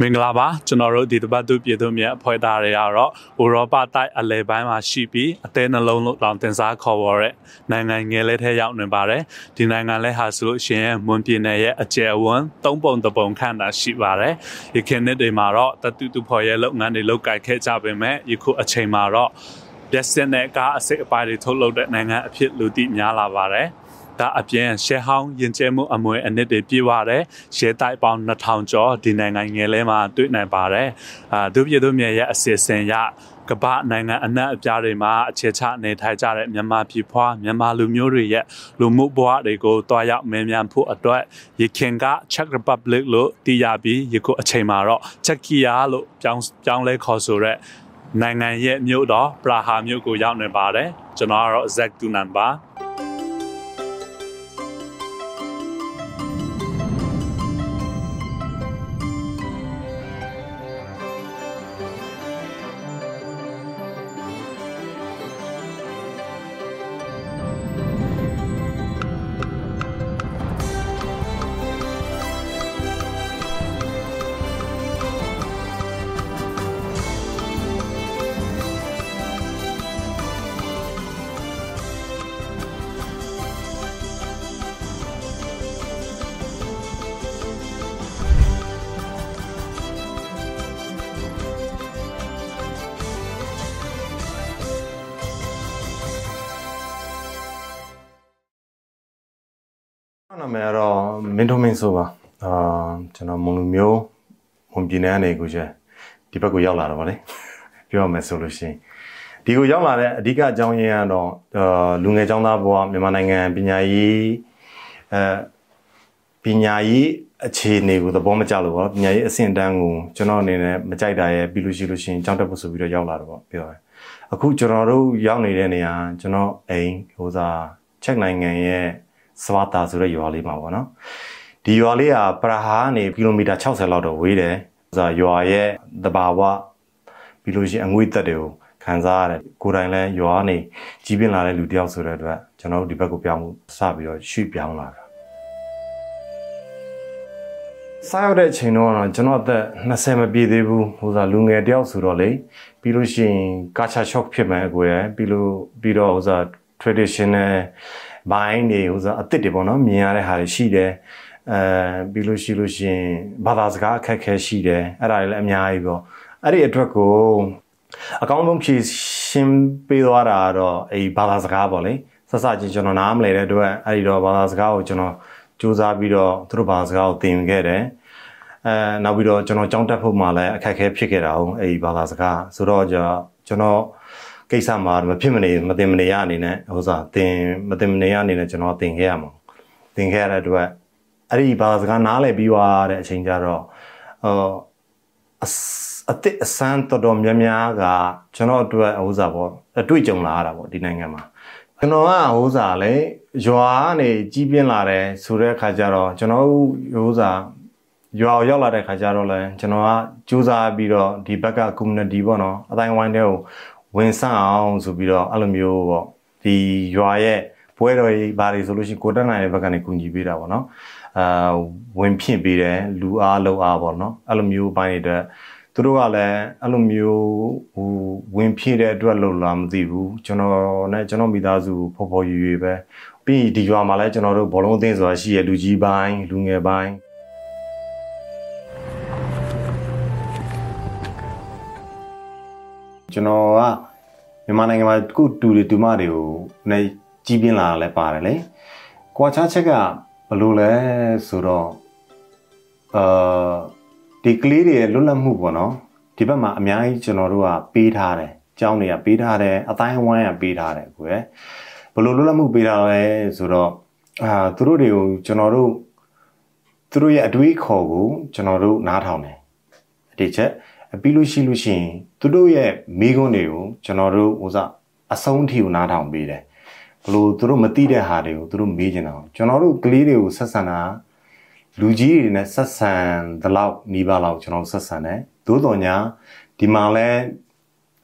မင်္ဂလာပါကျွန်တော်တို့ဒီတပတ်သူပြည်သူမြတ်အဖွဲ့သားတွေကတော့ဥရောပတိုက်အလဲပိုင်းမှာရှိပြီးအသေးနှလုံးလုံးလောင်တင်စားခေါ်ဝေါ်တဲ့နိုင်ငံငယ်လေးထဲရောက်နေပါတယ်ဒီနိုင်ငံလဲဟာဆိုလို့ရှိရင်မွန်ပြည်နယ်ရဲ့အကျယ်ဝန်းသုံးပုံတပုံခန့်တာရှိပါတယ်ယခင်နှစ်တွေမှာတော့တတူတူဖော်ရဲ့လုပ်ငန်းတွေလုပ်ကိုင်ခဲ့ကြပေမဲ့ယခုအချိန်မှာတော့ရက်စက်နဲ့ကားအစိတ်အပိုင်းတွေထုတ်လုပ်တဲ့နိုင်ငံအဖြစ်လူသိများလာပါတယ် ဒါအပြင်ရှယ်ဟောင်းယဉ်ကျေးမှုအမွေအနှစ်တွေပြည့်ဝတဲ့ရှယ်တိုက်ပေါင်း2000ကျော်ဒီနိုင်ငံငယ်လေးမှာတွေ့နိုင်ပါတယ်အာဒုပြည်သူမြေရဲ့အစီအစဉ်ရကမ္ဘာနိုင်ငံအနှံ့အပြားတွေမှာအခြေချနေထိုင်ကြတဲ့မြန်မာပြည်ဖွားမြန်မာလူမျိုးတွေရဲ့လူမှုဘဝတွေကိုတွားရောက်မင်းမြန်ဖို့အတွက်ရခင်က Czech Republic လို့တည်ရပြီးယခုအချိန်မှာတော့ Czechia လို့ပြောင်းပြောင်းလဲခေါ်ဆိုတဲ့နိုင်ငံရဲ့မြို့တော်ပရာဟာမြို့ကိုရောက်နေပါတယ်ကျွန်တော်ကတော့ Zack Tunan ပါ င်းထုံးမင်းဆိုပါအာကျွန်တော်မုံလူမျိုးမွန်ပြည်နယ်ကနေကိုကျဒီဘက်ကိုရောက်လာတော့ဗောလေပြောရမယ်ဆိုလို့ရှိရင်ဒီကိုရောက်လာတဲ့အဓိကအကြောင်းရင်းကတော့လူငယ်ចောင်းသားဘဝမြန်မာနိုင်ငံပညာရေးအဲပညာရေးအခြေအနေကိုသဘောမကျလို့ပေါ့ပညာရေးအဆင့်တန်းကိုကျွန်တော်အနေနဲ့မကြိုက်တာရဲ့ပြီးလို့ရှိလို့ရှိရင်ကြောင်းတက်ဖို့ဆိုပြီးတော့ရောက်လာတော့ပေါ့ပြောရအခုကျွန်တော်တို့ရောက်နေတဲ့နေရာကျွန်တော်အိမ်ဟိုစားချက်နိုင်ငံရဲ့စဝတာဆိုတဲ့ရွာလေးမှာပေါ့နော် ဒီရွာလေးကပရာဟာကနေကီလိုမီတာ60လောက်တော့ဝေးတယ်ဆိုတော့ရွာရဲ့တဘာဝပြီးလို့ရှိရင်အငွေ့သက်တွေကိုခံစားရတယ်ကိုယ်တိုင်လည်းရွာကနေကြီးပြင်းလာတဲ့လူတယောက်ဆိုတဲ့အတွက်ကျွန်တော်တို့ဒီဘက်ကိုပြောင်းစပြီးတော့ရွှေ့ပြောင်းလာတာစားရတဲ့အချိန်တော့ကျွန်တော်အသက်20မပြည့်သေးဘူးဟိုစားလူငယ်တယောက်ဆိုတော့လေပြီးလို့ရှိရင်ကာချာ shock ဖြစ်မယ်အကိုရယ်ပြီးလို့ပြီးတော့ဟိုစား traditional ဘိုင်းတွေဟိုစားအစ်စ်တွေပေါ့နော်မြင်ရတဲ့ဟာတွေရှိတယ် အဲပြီးလို့ရှိလို့ရှင်ဘာသာစကားအခက်ခဲရှိတယ်အဲ့ဒါတွေလည်းအများကြီးပေါ့အဲ့ဒီအတွက်ကိုအကောင်းဆုံးဖြည့်ရှင်းပေးသွားတာတော့အဲ့ဘာသာစကားပေါ့လေဆက်စချင်းကျွန်တော်နားမလည်တဲ့အတွက်အဲ့ဒီတော့ဘာသာစကားကိုကျွန်တော်စူးစမ်းပြီးတော့သူတို့ဘာသာစကားကိုသင်ခဲ့တယ်အဲနောက်ပြီးတော့ကျွန်တော်ကြောင်းတက်ဖို့မှလည်းအခက်အခဲဖြစ်ခဲ့တာဟုတ်အဲ့ဒီဘာသာစကားဆိုတော့ကျွန်တော်ကိစ္စမှာမဖြစ်မနေမတင်မနေရအနေနဲ့ဟိုစားတင်မတင်မနေရအနေနဲ့ကျွန်တော်တင်ခဲ့ရမှာတင်ခဲ့ရတဲ့အတွက် အဲ့ဒီဘာစကားနားလည်ပြီးသွားတဲ့အချိန်ကျတော့ဟိုအစ်အစမ်းတော်တော်များများကကျွန်တော်အတွက်ဟိုစားပေါ့အတွေ့အကြုံလာရတာပေါ့ဒီနိုင်ငံမှာကျွန်တော်ကဟိုစားလေရွာကနေကြီးပြင်းလာတယ်ဆိုတဲ့အခါကျတော့ကျွန်တော်ဟိုစားရွာရောက်လာတဲ့ခါကျတော့လဲကျွန်တော်ကစူးစမ်းပြီးတော့ဒီဘက်က community ပေါ့နော်အတိုင်းဝိုင်းတဲ့ကိုဝင်ဆန့်အောင်ဆိုပြီးတော့အဲ့လိုမျိုးပေါ့ဒီရွာရဲ့ပွဲတော်ကြီးဘာတွေဆိုလို့ရှိရင်ကိုတက်နိုင်တဲ့ဘက်ကနေကူညီပေးတာပေါ့နော် အာဝင်ဖြင့်ပေးတယ်လူအားလုံအားပေါ့နော်အဲ့လိုမျိုးပိုင်းတွေအတွက်သူတို့ကလည်းအဲ့လိုမျိုးဟိုဝင်ဖြည့်တဲ့အတွက်လို့လာမသိဘူးကျွန်တော်နဲ့ကျွန်တော်မိသားစုဖော်ဖော်ရွရွပဲပြီးဒီရွာမှာလည်းကျွန်တော်တို့ဘောလုံးအသင်းဆိုတာရှိရလူကြီးပိုင်းလူငယ်ပိုင်းကျွန်တော်ကမြန်မာနိုင်ငံမှာခုတူတွေတူမတွေကိုနေကြီးပြင်းလာတာလည်းပါတယ်လေကွာခြားချက်ကဘယ် လိုလဲဆိုတော့အာဒီကလေးတွေရဲ့လွတ်လပ်မှုပေါ့နော်ဒီဘက်မှာအများကြီးကျွန်တော်တို့ကပေးထားတယ်ကျောင်းတွေကပေးထားတယ်အတိုင်းဝိုင်းကပေးထားတယ်ကိုယ်ဘယ်လိုလွတ်လပ်မှုပေးထားလဲဆိုတော့အာသူတို့တွေကိုကျွန်တော်တို့သူတို့ရဲ့အတွေးခေါ်ကိုကျွန်တော်တို့နားထောင်တယ်အတိချက်ပြီးလို့ရှိလို့ရှိရင်သူတို့ရဲ့မိကွန်းတွေကိုကျွန်တော်တို့ဟိုစားအဆုံးထိကိုနားထောင်ပေးတယ် ဘလို့သူတို့မသိတဲ့ဟာတွေကိုသူတို့မေးကြတာကျွန်တော်တို့ကလေးတွေကိုဆက်ဆံတာလူကြီးတွေနဲ့ဆက်ဆံသလောက်နီးပါးလောက်ကျွန်တော်ဆက်ဆံတယ်သို့တော်ညာဒီမှာလဲ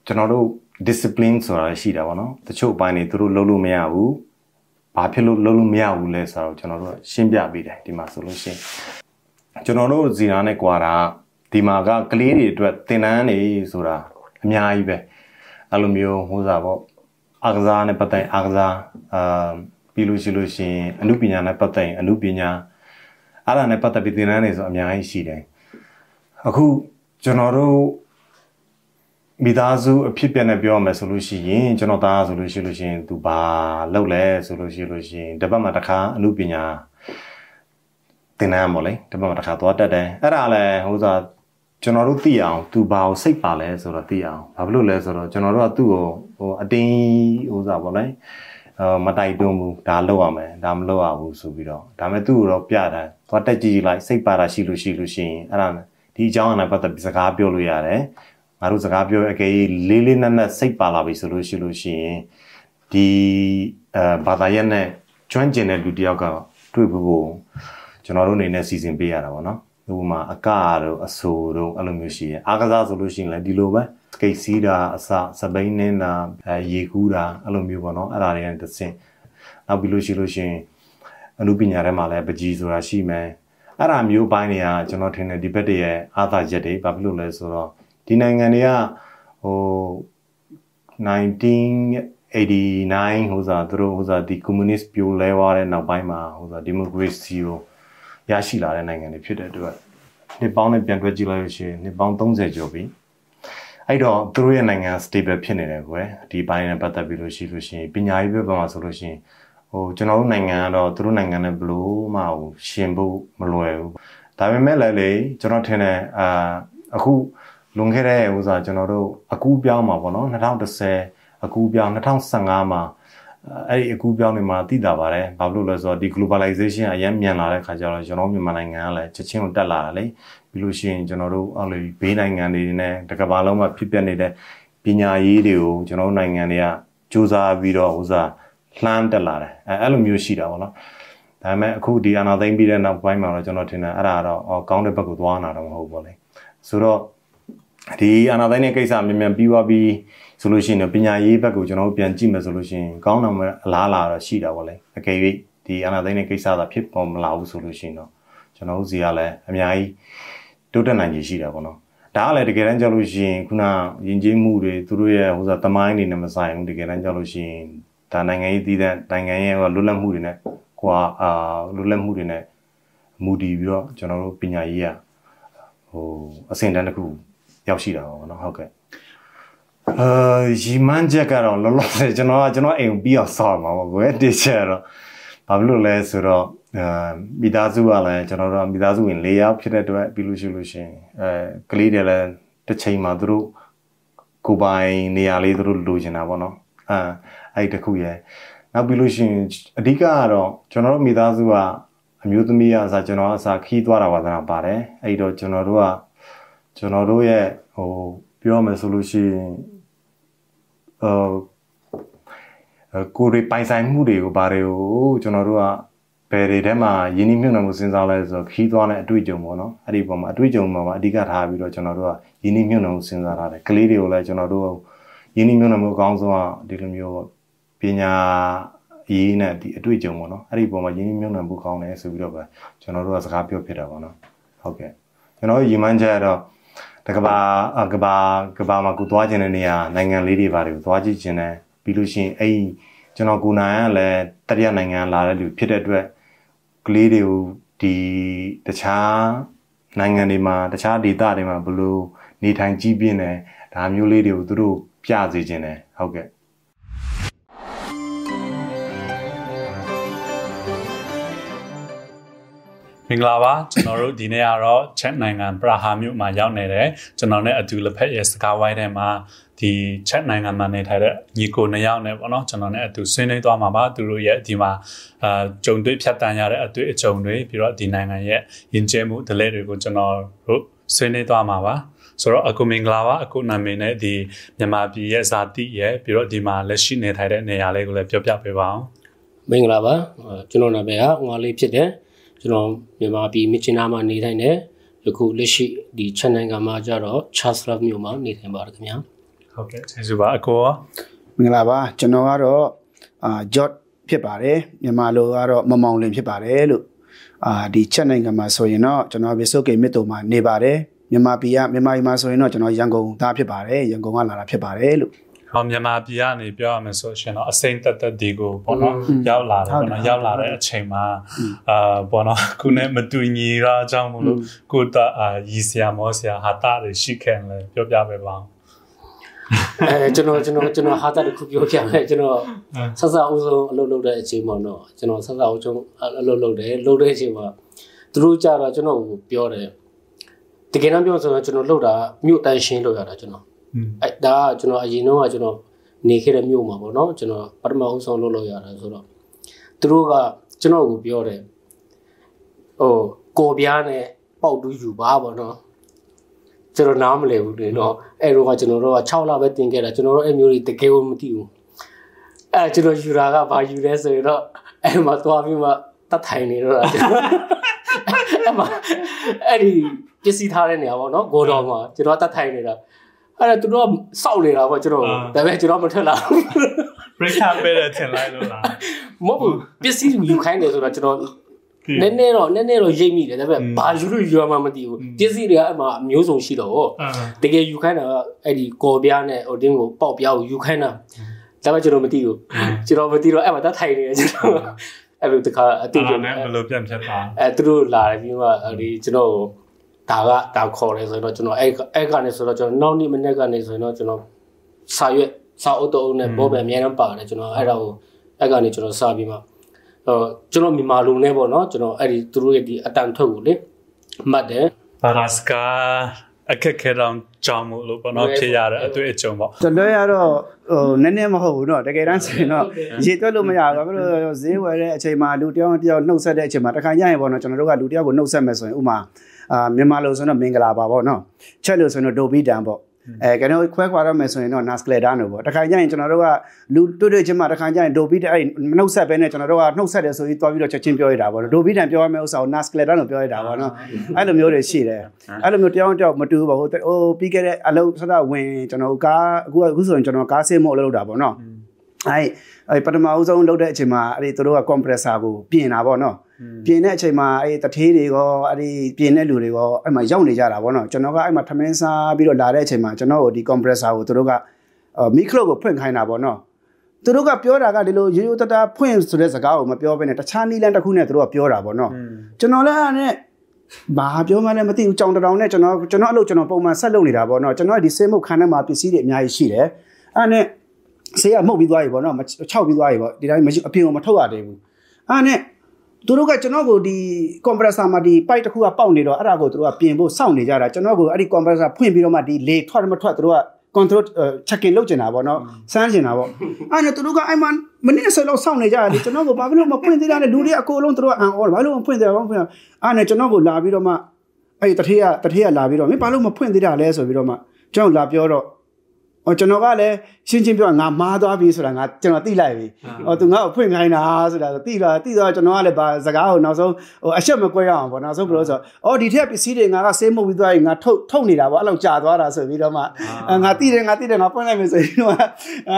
ကျွန်တော်တို့ discipline ဆိုတာရှိတာပေါ့နော်တချို့အပိုင်းတွေသူတို့လုပ်လို့မရဘူးဘာဖြစ်လို့လုပ်လို့မရဘူးလဲဆိုတော့ကျွန်တော်တို့ရှင်းပြပေးတယ်ဒီမှာဆိုလို့ရှိရင်ကျွန်တော်တို့ဇီနာနဲ့ကွာတာဒီမှာကကလေးတွေအတွက်သင်တန်းနေဆိုတာအများကြီးပဲအဲ့လိုမျိုးဟိုစားပေါ့ အာကစားနဲ့ပတ်သက်အာကစားအာပြီးလို့ရှိလို့ရှိရင်အမှုပညာနဲ့ပတ်သက်အမှုပညာအဲ့ဒါနဲ့ပတ်သက်ပြီးသင်တန်းနေဆိုအများကြီးရှိတယ်အခုကျွန်တော်တို့မိသားစုအဖြစ်ပြနဲ့ပြောရမယ်ဆိုလို့ရှိရင်ကျွန်တော်သားဆိုလို့ရှိလို့ရှိရင်သူဘာလုပ်လဲဆိုလို့ရှိလို့ရှိရင်တပတ်မှတစ်ခါအမှုပညာသင်တန်းပေါ့လေတပတ်မှတစ်ခါသွားတက်တယ်အဲ့ဒါလည်းဟိုစားကျွန်တော်တို့သိအောင်သူဘာကိုစိတ်ပါလဲဆိုတော့သိအောင်ဘာဖြစ်လို့လဲဆိုတော့ကျွန်တော်တို့ကသူ့ကို ဟိုအတင်းဟိုစားပေါ့လေအာမတိုက်တွန်းဘူးဒါလောက်ရမယ်ဒါမလောက်ရဘူးဆိုပြီးတော့ဒါမဲ့သူ့ကိုတော့ပြတာသွားတက်ကြည့်လိုက်စိတ်ပါတာရှိလို့ရှိလို့ရှိရင်အဲ့ဒါဒီအကြောင်းအရာပတ်သက်ပြီးစကားပြောလို့ရတယ်ငါတို့စကားပြောအကယ်လေးလေးနက်နက်စိတ်ပါလာပြီဆိုလို့ရှိလို့ရှိရင်ဒီအဲဘာသာရပ်နဲ့ကျွမ်းကျင်တဲ့လူတယောက်ကတွေ့ဖို့ကျွန်တော်တို့အနေနဲ့စီစဉ်ပေးရတာပေါ့နော်ဥပမာအကတို့အဆိုတို့အဲ့လိုမျိုးရှိရင်အားကစားဆိုလို့ရှိရင်လည်းဒီလိုပဲ စကိတ်စီးတာအစစပိန်နေတာအဲရေကူးတာအဲ့လိုမျိုးပေါ့နော်အဲ့ဒါတွေနဲ့တစ်ဆင့်နောက်ပြီးလို့ရှိလို့ရှိရင်အနုပညာထဲမှာလည်းပကြီးဆိုတာရှိမယ်အဲ့ဒါမျိုးပိုင်းတွေကကျွန်တော်ထင်တယ်ဒီဘက်တည်းရဲ့အားသာချက်တွေဘာဖြစ်လို့လဲဆိုတော့ဒီနိုင်ငံတွေကဟို1989ဟိုစားသူတို့ဟိုစားဒီ communist ပြိုလဲသွားတဲ့နောက်ပိုင်းမှာဟိုစား democracy ကိုရရှိလာတဲ့နိုင်ငံတွေဖြစ်တဲ့အတွက်နှစ်ပေါင်းနဲ့ပြန်တွဲကြည့်လိုက်လို့ရှိရင်နှစ်ပေါင်း30ကျော်ပြီ အဲ့တော့သူတို့ရဲ့နိုင်ငံ stable ဖြစ်နေတယ်ကွယ်ဒီပိုင်းနဲ့ပတ်သက်ပြီးလို့ရှိလို့ရှိရင်ပညာရေးဘက်မှာဆိုလို့ရှိရင်ဟိုကျွန်တော်တို့နိုင်ငံကတော့သူတို့နိုင်ငံနဲ့ဘလို့မှဟိုရှင်ဖို့မလွယ်ဘူးဒါပေမဲ့လည်းလေကျွန်တော်ထင်တယ်အာအခုလွန်ခဲ့တဲ့ဥစားကျွန်တော်တို့အကူပြောင်းမှာပေါ့နော်2010အကူပြောင်း2015မှာအဲ့ဒီအကူပြောင်းနေမှာသိတာပါတယ်ဘာလို့လဲဆိုတော့ဒီ globalization အရင်မြန်လာတဲ့ခါကျတော့ကျွန်တော်မြန်မာနိုင်ငံကလည်းချက်ချင်းကိုတက်လာတာလေပြီးလို့ရှိရင်ကျွန်တော်တို့အဲ့လိုဘေးနိုင်ငံတွေနဲ့တကဘာလုံးမှာဖြစ်ပျက်နေတဲ့ပညာရေးတွေကိုကျွန်တော်တို့နိုင်ငံတွေကစူးစမ်းပြီးတော့ဥစားလှမ်းတက်လာတယ်အဲအဲ့လိုမျိုးရှိတာပေါ့နော်ဒါပေမဲ့အခုဒီအနာသိမ့်ပြီးတဲ့နောက်ပိုင်းမှာတော့ကျွန်တော်ထင်တယ်အဲ့ဒါတော့ကောင်းတဲ့ဘက်ကိုသွားနာတော့မဟုတ်ဘူးလေဆိုတော့ဒီအာနာသိန်းရဲ့ကိစ္စမြန်မြန်ပြီးသွားပြီးဆိုလို့ရှိရင်ပညာရေးဘက်ကိုကျွန်တော်တို့ပြန်ကြည့်မယ်ဆိုလို့ရှိရင်ကောင်းတယ်မအလားလာတော့ရှိတာပေါ့လေအကယ်၍ဒီအာနာသိန်းရဲ့ကိစ္စသာဖြစ်ပေါ်မလာဘူးဆိုလို့ရှိရင်တော့ကျွန်တော်တို့စီကလည်းအများကြီး တိုးတက်နိုင်ခြေရှိတာပေါ့နော်ဒါကလည်းတကယ်တမ်းကြောက်လို့ရှိရင်ခုနယဉ်ကျေးမှုတွေသူတို့ရဲ့ဟိုစားတမိုင်းတွေနဲ့မဆိုင်ဘူးတကယ်တမ်းကြောက်လို့ရှိရင်ဒါနိုင်ငံရေးတည်တဲ့နိုင်ငံရဲ့လွတ်လပ်မှုတွေနဲ့ကွာအာလွတ်လပ်မှုတွေနဲ့မူတည်ပြီးတော့ကျွန်တော်တို့ပညာရေးရဟိုအဆင့်တန်းတစ်ခုရောက်ရှိတာပေါ့နော်ဟုတ်ကဲ့အာရီမန်ချက်ကတော့လောလောဆယ်ကျွန်တော်ကကျွန်တော်အိမ်ပြီးအောင်ဆောက်မှာပေါ့ကွယ်တစ်ချက်တော့ဘာဖြစ်လို့လဲဆိုတော့ အာမိသားစုကလည်းကျွန်တော်တို့မိသားစုဝင်၄ယောက်ဖြစ်တဲ့အတွက်ပြီးလို့ရှိလို့ရှင်အဲကလေးတွေလည်းတစ်ချိန်မှာသူတို့ကိုပိုင်နေရာလေးသူတို့လိုချင်တာပေါ့နော်အာအဲ့တခုရဲ့နောက်ပြီးလို့ရှိရင်အဓိကကတော့ကျွန်တော်တို့မိသားစုကအမျိုးသမီးအစားကျွန်တော်အစားခီးသွားတာပါတော့ပါတယ်အဲ့တော့ကျွန်တော်တို့ကကျွန်တော်တို့ရဲ့ဟိုပြောမယ်ဆိုလို့ရှိရင်အာကိုယ်တွေပိုင်ဆိုင်မှုတွေကိုဘာတွေကိုကျွန်တော်တို့က ဘယ်တွေထဲမှာယင်းနှိမ့်မြုပ်နှံမှုစဉ်းစားလဲဆိုတော့ခီးသွားတဲ့အတွေ့အကြုံပေါ့နော်အဲ့ဒီပုံမှာအတွေ့အကြုံမှာအဓိကထားပြီးတော့ကျွန်တော်တို့ကယင်းနှိမ့်မြုပ်နှံမှုစဉ်းစားထားတယ်ကလေးတွေကိုလည်းကျွန်တော်တို့ယင်းနှိမ့်မြုပ်နှံမှုအကောင်းဆုံးကဒီလိုမျိုးပညာရေးနဲ့ဒီအတွေ့အကြုံပေါ့နော်အဲ့ဒီပုံမှာယင်းနှိမ့်မြုပ်နှံမှုကောင်းတယ်ဆိုပြီးတော့ပဲကျွန်တော်တို့ကစကားပြောဖြစ်တာပေါ့နော်ဟုတ်ကဲ့ကျွန်တော်ရည်မှန်းချက်ကတော့တကဘာကဘာကဘာမှာကိုသွားခြင်းတဲ့နေရာနိုင်ငံလေးတွေပါတယ်ကိုသွားကြည့်ခြင်းနဲ့ပြီးလို့ရှိရင်အဲ့ကျွန်တော်ကိုနိုင်ကလည်းတတိယနိုင်ငံလာတဲ့လူဖြစ်တဲ့အတွက် ကလေးတွေကိုဒီတခြားနိုင်ငံတွေမှာတခြားဒေသတွေမှာဘလို့နေထိုင်ကြည့်ပြင်းတယ်ဒါမျိုးလေးတွေကိုသူတို့ပြစေခြင်းတယ်ဟုတ်ကဲ့မင်္ဂလာပါကျွန်တော်တို့ဒီနေ့ကတော့ချက်နိုင်ငံပရာဟာမြို့မှာရောက်နေတယ်ကျွန်တော်နဲ့အတူလက်ဖက်ရဲ့စကားဝိုင်းထဲမှာ ဒီချက်နိုင်ငံမှာနေထိုင်တဲ့ညီကိုနှစ်ယောက်နဲ့ပေါ့နော်ကျွန်တော်နဲ့အတူဆွေးနွေးသွားမှာပါသူတို့ရဲ့ဒီမှာအာကြုံတွေ့ဖြတ်တန်းရတဲ့အတွေ့အကြုံတွေပြီးတော့ဒီနိုင်ငံရဲ့ယဉ်ကျေးမှုဒလဲတွေကိုကျွန်တော်တို့ဆွေးနွေးသွားမှာပါဆိုတော့အခုမင်္ဂလာပါအခုနာမည်နဲ့ဒီမြန်မာပြည်ရဲ့ဇာတိရဲ့ပြီးတော့ဒီမှာလက်ရှိနေထိုင်တဲ့နေရာလေးကိုလည်းပြောပြပေးပါအောင်မင်္ဂလာပါကျွန်တော်နာမည်ကငွာလေးဖြစ်တယ်ကျွန်တော်မြန်မာပြည်မြစ်ချနာမှာနေထိုင်တယ်ယခုလက်ရှိဒီချက်နိုင်ငံမှာကျတော့ Chatsworth မြို့မှာနေထိုင်ပါတယ်ခင်ဗျာ ဟုတ်ကဲ့ကျေးဇူးပါအကိုမင်္ဂလာပါကျွန်တော်ကတော့အာ Jot ဖြစ်ပါတယ်မြန်မာလိုကတော့မမောင်လင်ဖြစ်ပါတယ်လို့အာဒီချက်နိုင်ငံမှာဆိုရင်တော့ကျွန်တော်ဗီဆိုကေမြစ်တုံမှာနေပါတယ်မြန်မာပြည်ကမြန်မာပြည်မှာဆိုရင်တော့ကျွန်တော်ရန်ကုန်သားဖြစ်ပါတယ်ရန်ကုန်ကလာတာဖြစ်ပါတယ်လို့ဟောမြန်မာပြည်ကနေပြောရမယ်ဆိုရှင်တော့အစိမ့်တက်တက်ဒီကိုပေါ့နော်ရောက်လာတယ်ပေါ့နော်ရောက်လာတဲ့အချိန်မှာအာပေါ့နော်ခုနဲ့မတူညီတာအကြောင်းမလို့ကိုတအာရီဆရာမောဆရာဟာတာတွေရှိခဲ့တယ်ပြောပြပေးပါဦး အဲကျွန်တော်ကျွန်တော်ကျွန်တော်ဟာတာတစ်ခုပြောပြမယ်ကျွန်တော်ဆက်ဆက်အောင်ဆုံးအလုပ်လုပ်တဲ့အချိန်ပေါ့နော်ကျွန်တော်ဆက်ဆက်အောင်ဆုံးအလုပ်လုပ်တယ်လုပ်တဲ့အချိန်မှာသူတို့ကြတော့ကျွန်တော်ကိုပြောတယ်တကယ်တမ်းပြောဆိုရင်ကျွန်တော်လုပ်တာမြို့တန်းရှင်းလုပ်ရတာကျွန်တော်အဲဒါကကျွန်တော်အရင်တော့ကကျွန်တော်နေခဲ့တဲ့မြို့မှာပေါ့နော်ကျွန်တော်ပထမဦးဆုံးလုပ်လို့ရတာဆိုတော့သူတို့ကကျွန်တော်ကိုပြောတယ်ဟိုကိုပြားနဲ့ပေါက်တူးယူပါပေါ့နော် ကျွန်တော်နားမလည်ဘူးလေနော်အဲ့တော့ကကျွန်တော်တို့က6လပဲတင်ခဲ့တာကျွန်တော်တို့အဲ့မျိုးတွေတကယ်ကိုမသိဘူးအဲ့ကျွန်တော်ယူတာကဘာယူလဲဆိုရင်တော့အဲ့မှာသွားပြီးမှတတ်ထိုင်နေတော့တာကျွန်တော်အဲ့မှာအဲ့ဒီပစ္စည်းထားတဲ့နေရာပေါ့နော်ဂိုတော်မှာကျွန်တော်တတ်ထိုင်နေတာအဲ့ဒါသူတို့ကစောက်နေတာပေါ့ကျွန်တော်ဒါပေမဲ့ကျွန်တော်မထွက်လာဘူး break up ပဲတယ်ထင်လိုက်လို့လားမဟုတ်ဘူးပစ္စည်းယူခိုင်းတယ်ဆိုတော့ကျွန်တော် နည်းနည်းတော့နည်းနည်းတော့ရိပ်မိတယ်ဒါပေမဲ့ဘာယူလို့ယူရမှမသိဘူးပစ္စည်းတွေကအဲ့မှာအမျိုးစုံရှိတော့တကယ်ယူခိုင်းတာကအဲ့ဒီကော်ပြားနဲ့ဟိုတင်းကိုပေါက်ပြားကိုယူခိုင်းတာဒါပေမဲ့ကျွန်တော်မသိဘူးကျွန်တော်မသိတော့အဲ့မှာတတ်ထိုင်နေတယ်ကျွန်တော်အဲ့လိုတခါအတူအဲ့တူဒါနဲ့ဘယ်လိုပြန်ဖြစ်တာအဲသူတို့လာတယ်ပြီးမှဒီကျွန်တော်ဒါကဒါခေါ်တယ်ဆိုတော့ကျွန်တော်အဲ့အဲ့ကနေဆိုတော့ကျွန်တော်နောက်နေ့မနေ့ကနေဆိုရင်တော့ကျွန်တော်စာရွက်စာအုပ်တုံးနဲ့ဘောပဲအများအားပါတယ်ကျွန်တော်အဲ့ဒါကိုအဲ့ကနေကျွန်တော်စာပြီးမှဟို ကျွန်တော်မြန်မာလူနဲ့ပေါ့နော်ကျွန်တော်အဲ့ဒီသူတို့ရဲ့ဒီအတန်ထုတ်ကိုလေမှတ်တယ် ဘာသာစကားအခက်ခဲတော့ကြောင်းမို့လို့ပေါ့နော်ဖြစ်ရတဲ့အတွေ့အကြုံပေါ့ ကျွန်တော်ရတော့ဟိုနည်းနည်းမဟုတ်ဘူးเนาะတကယ်တမ်းဆိုရင်တော့ရေတွက်လို့မရဘူးဘာလို့လဲဈေးဝယ်တဲ့အချိန်မှာလူတယောက်တယောက်နှုတ်ဆက်တဲ့အချိန်မှာတခါညရင်ပေါ့နော်ကျွန်တော်တို့ကလူတယောက်ကိုနှုတ်ဆက်မယ်ဆိုရင်ဥမာအာမြန်မာလိုဆိုရင်တော့မင်္ဂလာပါပေါ့နော်ချက်လို့ဆိုရင်တော့ဒိုဘီတန်ပေါ့ အဲကျွန်တော်ခွဲခွာရမယ်ဆိုရင်တော့ nascleda နော်ပေါ့တခါညရင်ကျွန်တော်တို့ကလူတွေ့တွေ့ချင်းမှာတခါညရင်ဒိုဘီတန်အဲ့နှုတ်ဆက်ပဲနဲ့ကျွန်တော်တို့ကနှုတ်ဆက်တယ်ဆိုပြီးတွားပြီးတော့ချက်ချင်းပြောရတာပေါ့နော်ဒိုဘီတန်ပြောရမယ့်ဥစ္စာကို nascleda လို့ပြောရတာပေါ့နော်အဲ့လိုမျိုးတွေရှိတယ်အဲ့လိုမျိုးတယောက်တယောက်မတူဘူးပေါ့ဟိုဟိုပြီးခဲ့တဲ့အလုပ်ဆရာဝင်ကျွန်တော်ကားအခုအခုဆိုရင်ကျွန်တော်ကားဆေးမို့လုပ်တာပေါ့နော်အဲ့အဲ့ပထမဦးဆုံးလုပ်တဲ့အချိန်မှာအဲ့ဒီတို့က compressor ကိုပြင်တာပေါ့နော် ပြင်တဲ့အချိန်မှာအဲ့တထေးတွေရောအဲ့ဒီပြင်တဲ့လူတွေရောအဲ့မှာရောက်နေကြတာပေါ့နော်ကျွန်တော်ကအဲ့မှာထမင်းစားပြီးတော့လာတဲ့အချိန်မှာကျွန်တော်ကိုဒီ compressor ကိုတို့ကမီခရိုကိုဖွင့်ခိုင်းတာပေါ့နော်သူတို့ကပြောတာကဒီလိုရိုးရိုးတတာဖွင့်ဆိုတဲ့စကားကိုမပြောဘဲနဲ့တခြားနီးလန်းတစ်ခုနဲ့သူတို့ကပြောတာပေါ့နော်ကျွန်တော်လည်းအဲ့နဲ့ဘာပြောမှလည်းမသိဘူးကြောင်တောင်နဲ့ကျွန်တော်ကျွန်တော်အဲ့လိုကျွန်တော်ပုံမှန်ဆက်လုပ်နေတာပေါ့နော်ကျွန်တော်ဒီဆေးမုတ်ခန်းထဲမှာပစ္စည်းတွေအများကြီးရှိတယ်အဲ့နဲ့ဆေးကမှုတ်ပြီးသွားပြီပေါ့နော်ခြောက်ပြီးသွားပြီပေါ့ဒီတိုင်းမရှိအပြင်ကိုမထုတ်ရသေးဘူးအဲ့နဲ့ သူတို့ကကျွန်တော်ကိုဒီ compressor မှာဒီ pipe တစ်ခုကပေါက်နေတော့အဲ့ဒါကိုသူတို့ကပြင်ဖို့စောင့်နေကြတာကျွန်တော်ကိုအဲ့ဒီ compressor ဖွင့်ပြီးတော့မှဒီလေထွက်မထွက်သူတို့က control checking လုပ်ကျင်တာပေါ့နော်စမ်းကျင်တာပေါ့အဲ့ဒါသူတို့ကအဲ့မှာမနစ်ဆက်လောက်စောင့်နေကြတယ်ကျွန်တော်ကိုဘာဖြစ်လို့မဖွင့်သေးတာလဲလူတွေအကုန်လုံးသူတို့ကအန်အော်ဘာလို့မဖွင့်သေးတာဘာဖွင့်အဲ့နဲ့ကျွန်တော်ကိုလာပြီးတော့မှအဲ့ဒီတထေးကတထေးကလာပြီးတော့မင်းဘာလို့မဖွင့်သေးတာလဲဆိုပြီးတော့မှကျွန်တော်လာပြောတော့ ဟောကျွန်တော်ကလည်းရှင်းချင်းပြောငါမားသွားပြီဆိုတာငါကျွန်တော်သိလိုက်ပြီ။ဟောသူငါ့ကိုဖွင့်ခိုင်းတာဆိုတာဆိုသိလာသိတော့ကျွန်တော်ကလည်းဗာစကားကိုနောက်ဆုံးဟိုအရှက်မကွဲရအောင်ပေါ့နောက်ဆုံးဘယ်လိုဆိုအော်ဒီထက်ပစ္စည်းတွေငါကဆေးမှုတ်ပြီးသွားရင်ငါထုတ်ထုတ်နေတာပေါ့အဲ့လောက်ကြာသွားတာဆိုပြီးတော့မှငါသိတယ်ငါသိတယ်ငါဖွင့်လိုက်မယ်ဆိုပြီးတော့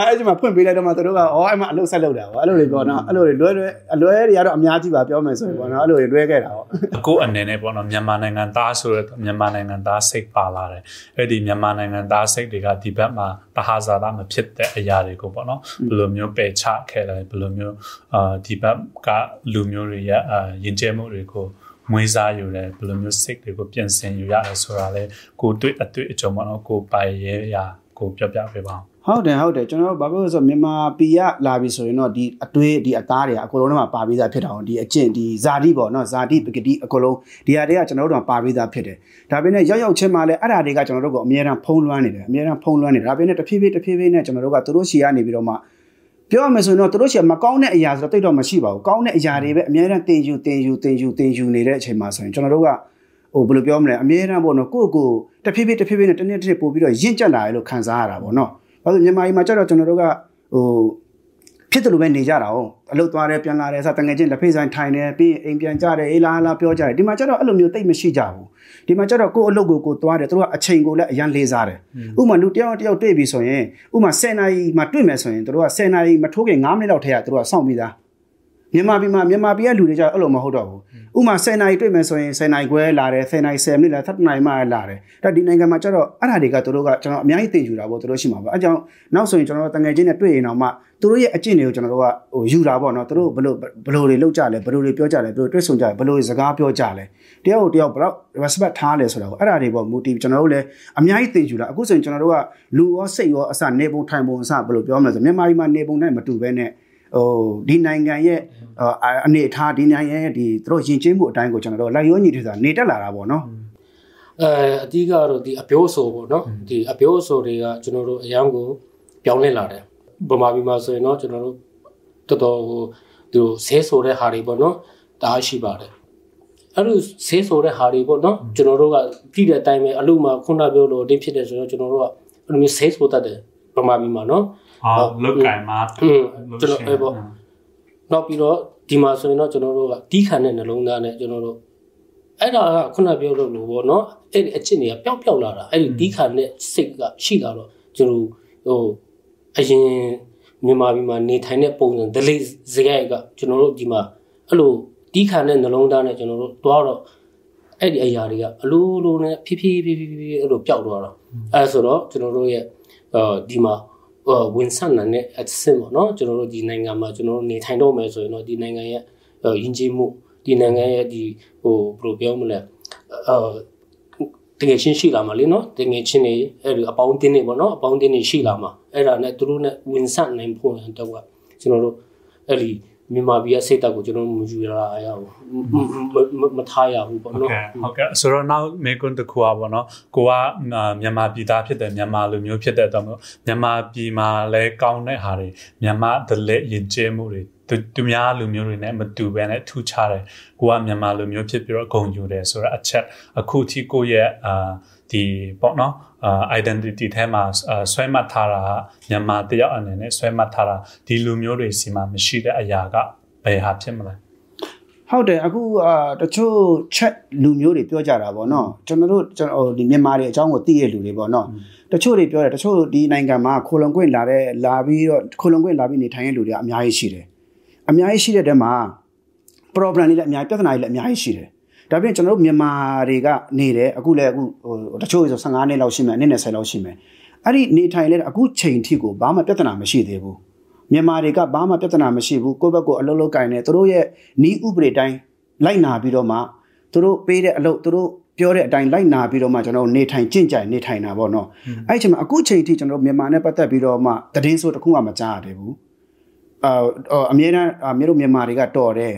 အဲ့ဒီမှာဖွင့်ပေးလိုက်တော့မှသူတို့ကအော်အဲ့မှာအလုပ်ဆက်လုပ်တာပေါ့အဲ့လိုတွေပေါ့နော်အဲ့လိုတွေလွဲလွဲအလွဲတွေကတော့အများကြီးပါပြောမယ်ဆိုရင်ပေါ့နော်အဲ့လိုတွေလွဲခဲ့တာပေါ့အခုအနေနဲ့ပေါ့နော်မြန်မာနိုင်ငံသားဆိုတော့မြန်မာနိုင်ငံသားစိတ်ပါလာတယ်အဲ့ဒီမြန်မာနိုင်ငံသားစိတ်တွေကဒီဘက်မှာတဟာဇာတာမဖြစ်တဲ့အရာတွေကိုပေါ့နော်ဘယ်လိုမျိုးပယ်ချခဲ့လဲဘယ်လိုမျိုးအာဒီဘက်ကလူမျိုးတွေရဲ့အာယဉ်ကျေးမှုတွေကိုမွေးစားယူတယ်ဘယ်လိုမျိုးစိတ်တွေကိုပြင်ဆင်ယူရတယ်ဆိုတာလေကိုတွေ့အတွေ့အကြုံပေါ့နော်ကိုပိုင်ရဲရာကိုပြောပြပေးပါအောင် ဟုတ်တယ်ဟုတ်တယ်ကျွန်တော်တို့ဘာဖြစ်လို့လဲဆိုတော့မြန်မာပြည်ကလာပြီဆိုရင်တော့ဒီအတွေးဒီအသားတွေအကုန်လုံးတော့ပါပြီးသားဖြစ်တာအောင်ဒီအကျင့်ဒီဇာတိပေါ့နော်ဇာတိပဂတိအကုန်လုံးဒီဟာတွေကကျွန်တော်တို့တော့ပါပြီးသားဖြစ်တယ်ဒါပေမဲ့ရောက်ရောက်ချင်းမှလည်းအဲ့ဒါတွေကကျွန်တော်တို့ကအများအားဖုံးလွှမ်းနေတယ်အများအားဖုံးလွှမ်းနေတယ်ဒါပေမဲ့တဖြည်းဖြည်းတဖြည်းဖြည်းနဲ့ကျွန်တော်တို့ကသူတို့ရှီကနေပြီးတော့မှပြောရမယ်ဆိုရင်တော့သူတို့ရှီကမကောင်းတဲ့အရာဆိုတော့တိတ်တော့မရှိပါဘူးကောင်းတဲ့အရာတွေပဲအများအားတင်ယူတင်ယူတင်ယူတင်ယူနေတဲ့အချိန်မှာဆိုရင်ကျွန်တော်တို့ကဟိုဘယ်လိုပြောမလဲအများအားပေါ့နော်ကိုယ့်ကိုတဖြည်းဖြည်းတဖြည်းဖြည်းနဲ့တနေ့တစ်နေ့ပို့ပြီးတော့ရင့်ကျက်လာရလို့ခံစားရတာပေါ့နော် ဘာလို့မြန်မာပြည်မှာကျတော့ကျွန်တော်တို့ကဟိုဖြစ်တယ်လို့ပဲနေကြတာ哦အလုပ်သွားတယ်ပြန်လာတယ်ဆိုတငယ်ချင်းလက်ဖေးဆိုင်ထိုင်တယ်ပြီးအိမ်ပြန်ကြတယ်အေးလားလားပြောကြတယ်ဒီမှာကျတော့အဲ့လိုမျိုးတိတ်မရှိကြဘူးဒီမှာကျတော့ကိုယ့်အလုပ်ကိုကိုသွားတယ်သူတို့ကအချိန်ကိုလည်းအရန်လေးစားတယ်ဥပမာလူတယောက်တယောက်တွေ့ပြီဆိုရင်ဥပမာ10နာရီမှတွေ့မယ်ဆိုရင်သူတို့က10နာရီမထိုးခင်9မိနစ်လောက်ထဲကသူတို့ကစောင့်ပြီးသား မြန်မာပြည်မှာမြန်မာပြည်ကလူတွေကြအဲ့လိုမဟုတ်တော့ဘူးဥမာ10နိုင်တွေ့မယ်ဆိုရင်10နိုင်ခွဲလာတယ်10နိုင်10မိနစ်လာ7နိုင်မှလာတယ်ဒါဒီနိုင်ငံမှာကျတော့အဲ့ဒါတွေကတို့ကကျွန်တော်အများကြီးသင်ယူတာပေါ့တို့ရှိမှာပါအဲကြောင့်နောက်ဆိုရင်ကျွန်တော်တငယ်ချင်းနဲ့တွေ့ရင်တော့မှတို့ရဲ့အကျင့်တွေကိုကျွန်တော်တို့ကဟိုယူတာပေါ့နော်တို့ဘလို့ဘလို့တွေလောက်ကြလဲဘလို့တွေပြောကြလဲဘလို့တွေ့ဆုံကြလဲဘလို့စကားပြောကြလဲတယောက်တယောက်ဘလို့ respect ထားလဲဆိုတာကိုအဲ့ဒါတွေပေါ့ motive ကျွန်တော်တို့လည်းအများကြီးသင်ယူတာအခုဆိုရင်ကျွန်တော်တို့ကလူရောစိတ်ရောအစနေပုံထိုင်ပုံအစဘလို့ပြောမလဲဆိုမြန်မာပြည်မှာနေပုံနဲ့မတူဘဲနဲ့ ဟိုဒီနိုင်ငံရဲ့အနေအထားဒီနိုင်ငံရဲ့ဒီသူတို့ယဉ်ကျေးမှုအတိုင်းကိုကျွန်တော်တို့လိုက်ရောညီတွေဆိုတာနေတက်လာတာပေါ့နော်အဲအဓိကတော့ဒီအပြောဆိုပေါ့နော်ဒီအပြောဆိုတွေကကျွန်တော်တို့အရန်ကိုပြောင်းလဲလာတယ်ဗမာပြည်မှာဆိုရင်တော့ကျွန်တော်တို့တော်တော်ဟိုသူဆဲဆိုတဲ့ဟာတွေပေါ့နော်ဒါရှိပါတယ်အဲ့လိုဆဲဆိုတဲ့ဟာတွေပေါ့နော်ကျွန်တော်တို့ကပြည်တဲ့အတိုင်းပဲအလို့မှခုနပြောလို့တင်းဖြစ်တယ်ဆိုတော့ကျွန်တော်တို့ကအဲ့လိုမျိုးဆဲဆိုတတ်တယ်ဗမာပြည်မှာနော် ဟာလုတ်ကင်မှာอืมကျွန်တော်အဲ့ပေါ့နောက်ပြီးတော့ဒီမှာဆိုရင်တော့ကျွန်တော်တို့ကတီးခံတဲ့နှလုံးသားနဲ့ကျွန်တော်တို့အဲ့ဒါကခုနပြောလို့လို့ပေါ့နော်အဲ့ဒီအချစ်တွေကပျောက်ပျောက်လာတာအဲ့ဒီတီးခံတဲ့စိတ်ကရှိလာတော့ကျွန်တော်ဟိုအရင်မြန်မာပြည်မှာနေထိုင်တဲ့ပုံစံဒလေးစရိုက်ကကျွန်တော်တို့ဒီမှာအဲ့လိုတီးခံတဲ့နှလုံးသားနဲ့ကျွန်တော်တို့တွားတော့အဲ့ဒီအရာတွေကအလိုလိုနဲ့ဖြည်းဖြည်းဖြည်းဖြည်းဖြည်းအဲ့လိုပျောက်သွားတော့အဲ့ဆိုတော့ကျွန်တော်တို့ရဲ့အာဒီမှာ ဝင်ဆန့်နိုင်တဲ့အဆင့်ပေါ့နော်ကျွန်တော်တို့ဒီနိုင်ငံမှာကျွန်တော်တို့နေထိုင်တော့မယ်ဆိုရင်တော့ဒီနိုင်ငံရဲ့ယဉ်ကျေးမှုဒီနိုင်ငံရဲ့ဒီဟိုဘယ်လိုပြောမလဲအာတကယ်ချင်းရှိလာမှာလေနော်တကယ်ချင်းနေအဲ့ဒီအပေါင်းတင်းနေပေါ့နော်အပေါင်းတင်းနေရှိလာမှာအဲ့ဒါနဲ့သူတို့နဲ့ဝင်ဆန့်နိုင်ဖို့တော့ကျွန်တော်တို့အဲ့ဒီ မြန်မာပြည်ရဲ့စိတ်ဓာတ်ကိုကျွန်တော်မယူရရအောင်မထားရဘူးပေါ့နော်ဟုတ်ကဲ့ဆိုတော့နောက်မေကွန်းတစ်ခုอ่ะပေါ့နော်ကိုကမြန်မာပြည်သားဖြစ်တယ်မြန်မာလူမျိုးဖြစ်တဲ့တော့မြန်မာပြည်မှာလဲကောင်းတဲ့ဟာတွေမြန်မာဒလက်ယဉ်ကျေးမှုတွေသူများလူမျိုးတွေနဲ့မတူဘဲနဲ့ထူးခြားတယ်ကိုကမြန်မာလူမျိုးဖြစ်ပြီးတော့ဂုံယူတယ်ဆိုတော့အချက်အခုထိကိုရဲ့အာ ဒီပေါ့နော်အာ identity ထဲမှာဆွဲမှတ်ထားတာမြန်မာတယောက်အနေနဲ့ဆွဲမှတ်ထားတာဒီလူမျိုးတွေစီမှာမရှိတဲ့အရာကဘယ်ဟာဖြစ်မလဲဟုတ်တယ်အခုအာတချို့ chat လူမျိုးတွေပြောကြတာပေါ့နော်ကျွန်တော်တို့ကျွန်တော်ဒီမြန်မာတွေအကြောင်းကိုသိရလူတွေပေါ့နော်တချို့တွေပြောတယ်တချို့ဒီနိုင်ငံမှာခိုလုံခွင့်လာတဲ့လာပြီးတော့ခိုလုံခွင့်လာပြီးနေထိုင်တဲ့လူတွေကအများကြီးရှိတယ်အများကြီးရှိတဲ့တဲမှာ problem တွေလည်းအများပြဿနာတွေလည်းအများကြီးရှိတယ် ဒါပြင်ကျွန်တော်တို့မြန်မာတွေကနေတယ်အခုလည်းအခုဟိုတချို့ဆို15နှစ်လောက်ရှိမယ်နှစ်20လောက်ရှိမယ်အဲ့ဒီနေထိုင်လဲအခုချိန်ထိကိုဘာမှပြဿနာမရှိသေးဘူးမြန်မာတွေကဘာမှပြဿနာမရှိဘူးကိုယ့်ဘက်ကိုအလုပ်လုပ်ကင်နေသူတို့ရဲ့နီးဥပဒေတိုင်းလိုက်နာပြီးတော့မှသူတို့ပေးတဲ့အလုပ်သူတို့ပြောတဲ့အတိုင်းလိုက်နာပြီးတော့မှကျွန်တော်နေထိုင်ကြင့်ကြိုင်နေထိုင်တာပေါ့နော်အဲ့ဒီချိန်မှာအခုချိန်ထိကျွန်တော်မြန်မာနဲ့ပတ်သက်ပြီးတော့မှတည်င်းဆိုတခုမှမကြားရသေးဘူး အာအမြဲတမ်းမြို့တို့မြန်မာတွေကတော်တယ်